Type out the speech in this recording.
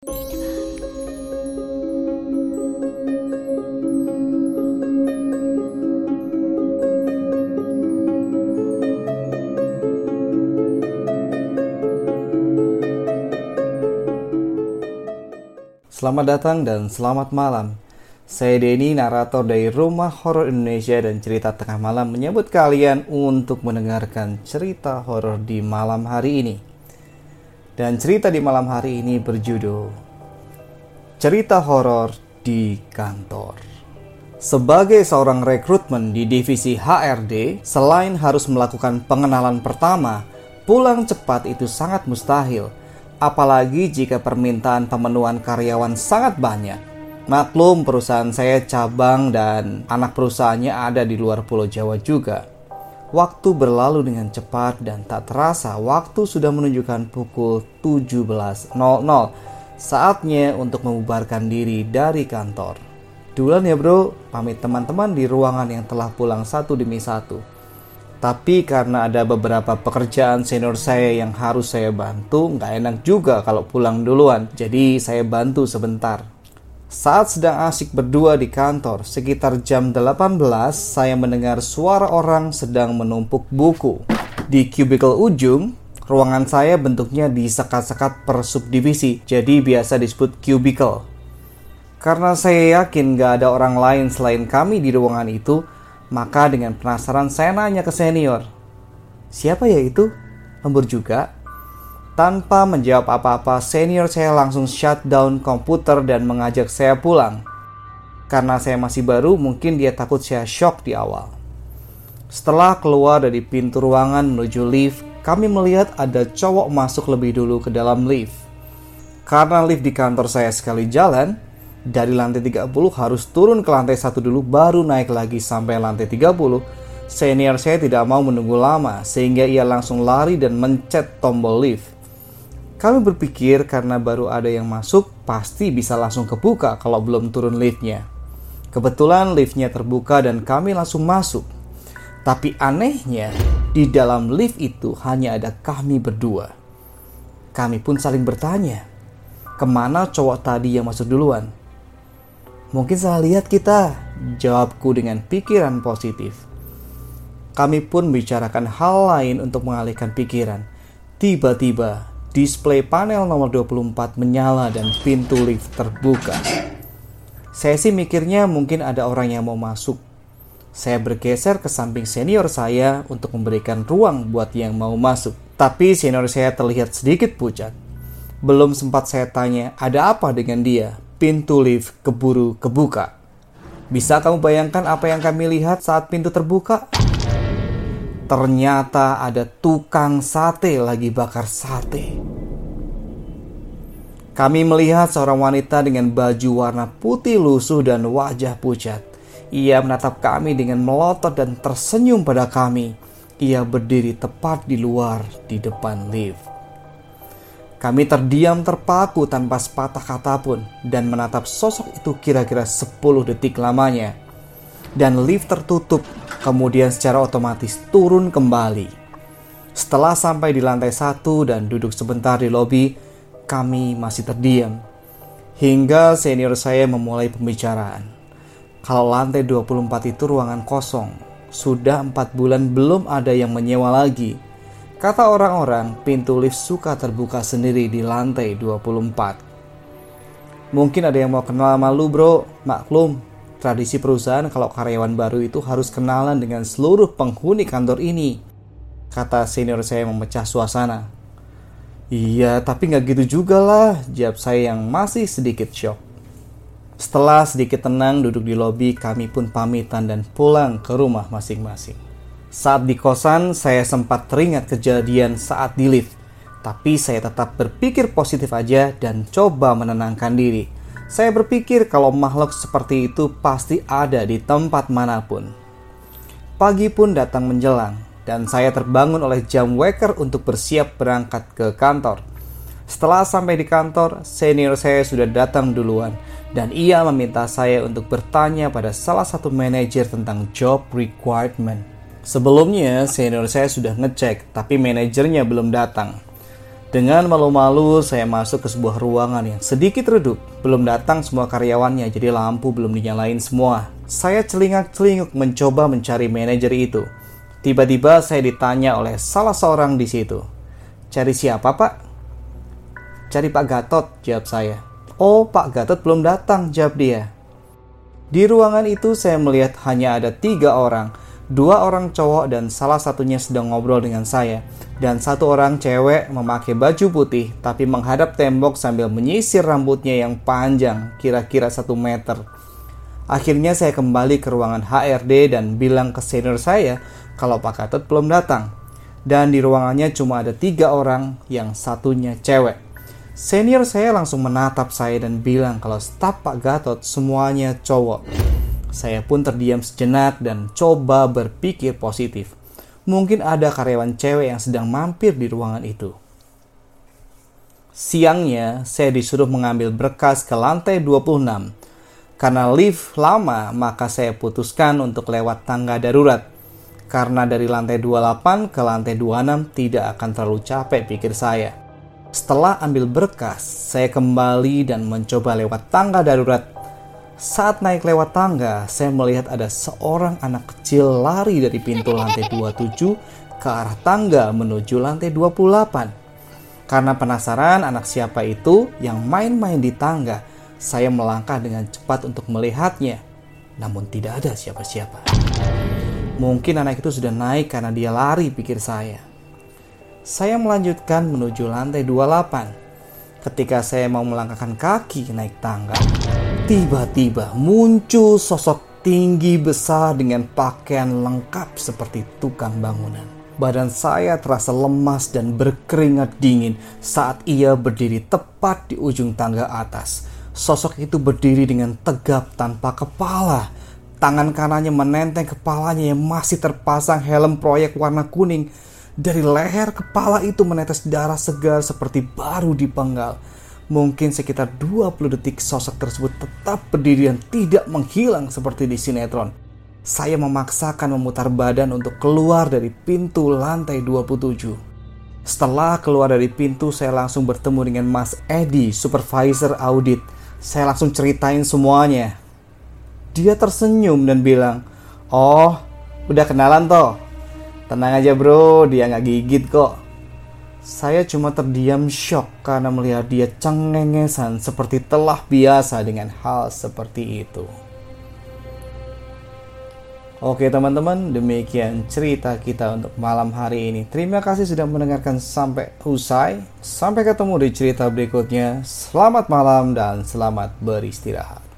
Selamat datang dan selamat malam. Saya Denny, narator dari Rumah Horor Indonesia dan Cerita Tengah Malam menyebut kalian untuk mendengarkan cerita horor di malam hari ini. Dan cerita di malam hari ini berjudul Cerita Horor di Kantor. Sebagai seorang rekrutmen di divisi HRD, selain harus melakukan pengenalan pertama, pulang cepat itu sangat mustahil – apalagi jika permintaan pemenuhan karyawan sangat banyak. Maklum perusahaan saya cabang dan anak perusahaannya ada di luar Pulau Jawa juga. Waktu berlalu dengan cepat dan tak terasa waktu sudah menunjukkan pukul 17.00. Saatnya untuk membubarkan diri dari kantor. Duluan ya bro, pamit teman-teman di ruangan yang telah pulang satu demi satu. Tapi karena ada beberapa pekerjaan senior saya yang harus saya bantu, nggak enak juga kalau pulang duluan. Jadi saya bantu sebentar. Saat sedang asik berdua di kantor, sekitar jam 18, saya mendengar suara orang sedang menumpuk buku. Di cubicle ujung, ruangan saya bentuknya disekat-sekat per subdivisi, jadi biasa disebut cubicle. Karena saya yakin nggak ada orang lain selain kami di ruangan itu, maka dengan penasaran saya nanya ke senior, siapa ya itu? Lembur juga. Tanpa menjawab apa-apa, senior saya langsung shutdown komputer dan mengajak saya pulang. Karena saya masih baru, mungkin dia takut saya shock di awal. Setelah keluar dari pintu ruangan menuju lift, kami melihat ada cowok masuk lebih dulu ke dalam lift. Karena lift di kantor saya sekali jalan, dari lantai 30 harus turun ke lantai satu dulu baru naik lagi sampai lantai 30. Senior saya tidak mau menunggu lama sehingga ia langsung lari dan mencet tombol lift. Kami berpikir karena baru ada yang masuk pasti bisa langsung kebuka kalau belum turun liftnya. Kebetulan liftnya terbuka dan kami langsung masuk. Tapi anehnya di dalam lift itu hanya ada kami berdua. Kami pun saling bertanya, ke mana cowok tadi yang masuk duluan? Mungkin salah lihat kita, jawabku dengan pikiran positif. Kami pun bicarakan hal lain untuk mengalihkan pikiran. Tiba-tiba, display panel nomor 24 menyala dan pintu lift terbuka. Saya sih mikirnya mungkin ada orang yang mau masuk. Saya bergeser ke samping senior saya untuk memberikan ruang buat yang mau masuk. Tapi senior saya terlihat sedikit pucat. Belum sempat saya tanya, ada apa dengan dia? pintu lift keburu kebuka. Bisa kamu bayangkan apa yang kami lihat saat pintu terbuka? Ternyata ada tukang sate lagi bakar sate. Kami melihat seorang wanita dengan baju warna putih lusuh dan wajah pucat. Ia menatap kami dengan melotot dan tersenyum pada kami. Ia berdiri tepat di luar di depan lift. Kami terdiam terpaku tanpa sepatah kata pun dan menatap sosok itu kira-kira 10 detik lamanya. Dan lift tertutup, kemudian secara otomatis turun kembali. Setelah sampai di lantai satu dan duduk sebentar di lobi, kami masih terdiam. Hingga senior saya memulai pembicaraan. Kalau lantai 24 itu ruangan kosong, sudah empat bulan belum ada yang menyewa lagi Kata orang-orang, pintu lift suka terbuka sendiri di lantai 24. Mungkin ada yang mau kenal sama lu bro, maklum. Tradisi perusahaan kalau karyawan baru itu harus kenalan dengan seluruh penghuni kantor ini. Kata senior saya memecah suasana. Iya, tapi nggak gitu juga lah, jawab saya yang masih sedikit shock. Setelah sedikit tenang duduk di lobi, kami pun pamitan dan pulang ke rumah masing-masing. Saat di kosan, saya sempat teringat kejadian saat di lift. Tapi saya tetap berpikir positif aja dan coba menenangkan diri. Saya berpikir kalau makhluk seperti itu pasti ada di tempat mana pun. Pagi pun datang menjelang, dan saya terbangun oleh jam waker untuk bersiap berangkat ke kantor. Setelah sampai di kantor, senior saya sudah datang duluan, dan ia meminta saya untuk bertanya pada salah satu manajer tentang job requirement. Sebelumnya, senior saya sudah ngecek, tapi manajernya belum datang. Dengan malu-malu, saya masuk ke sebuah ruangan yang sedikit redup. Belum datang semua karyawannya, jadi lampu belum dinyalain semua. Saya celingak-celinguk mencoba mencari manajer itu. Tiba-tiba saya ditanya oleh salah seorang di situ. Cari siapa, Pak? Cari Pak Gatot, jawab saya. Oh, Pak Gatot belum datang, jawab dia. Di ruangan itu saya melihat hanya ada tiga orang, dua orang cowok dan salah satunya sedang ngobrol dengan saya, dan satu orang cewek memakai baju putih tapi menghadap tembok sambil menyisir rambutnya yang panjang, kira-kira satu meter. Akhirnya saya kembali ke ruangan HRD dan bilang ke senior saya kalau Pak Gatot belum datang. Dan di ruangannya cuma ada tiga orang, yang satunya cewek. Senior saya langsung menatap saya dan bilang kalau staf Pak Gatot semuanya cowok. Saya pun terdiam sejenak dan coba berpikir positif. Mungkin ada karyawan cewek yang sedang mampir di ruangan itu. Siangnya, saya disuruh mengambil berkas ke lantai 26. Karena lift lama, maka saya putuskan untuk lewat tangga darurat. Karena dari lantai 28 ke lantai 26 tidak akan terlalu capek pikir saya. Setelah ambil berkas, saya kembali dan mencoba lewat tangga darurat saat naik lewat tangga, saya melihat ada seorang anak kecil lari dari pintu lantai 27 ke arah tangga menuju lantai 28. Karena penasaran anak siapa itu yang main-main di tangga, saya melangkah dengan cepat untuk melihatnya. Namun tidak ada siapa-siapa. Mungkin anak itu sudah naik karena dia lari, pikir saya. Saya melanjutkan menuju lantai 28. Ketika saya mau melangkahkan kaki naik tangga, Tiba-tiba muncul sosok tinggi besar dengan pakaian lengkap seperti tukang bangunan. Badan saya terasa lemas dan berkeringat dingin saat ia berdiri tepat di ujung tangga atas. Sosok itu berdiri dengan tegap tanpa kepala. Tangan kanannya menenteng kepalanya yang masih terpasang helm proyek warna kuning. Dari leher kepala itu menetes darah segar seperti baru dipenggal. Mungkin sekitar 20 detik sosok tersebut tetap berdiri dan tidak menghilang seperti di sinetron. Saya memaksakan memutar badan untuk keluar dari pintu lantai 27. Setelah keluar dari pintu, saya langsung bertemu dengan Mas Edi, supervisor audit. Saya langsung ceritain semuanya. Dia tersenyum dan bilang, Oh, udah kenalan toh? Tenang aja bro, dia nggak gigit kok. Saya cuma terdiam shock karena melihat dia cengengesan seperti telah biasa dengan hal seperti itu. Oke teman-teman, demikian cerita kita untuk malam hari ini. Terima kasih sudah mendengarkan sampai usai. Sampai ketemu di cerita berikutnya. Selamat malam dan selamat beristirahat.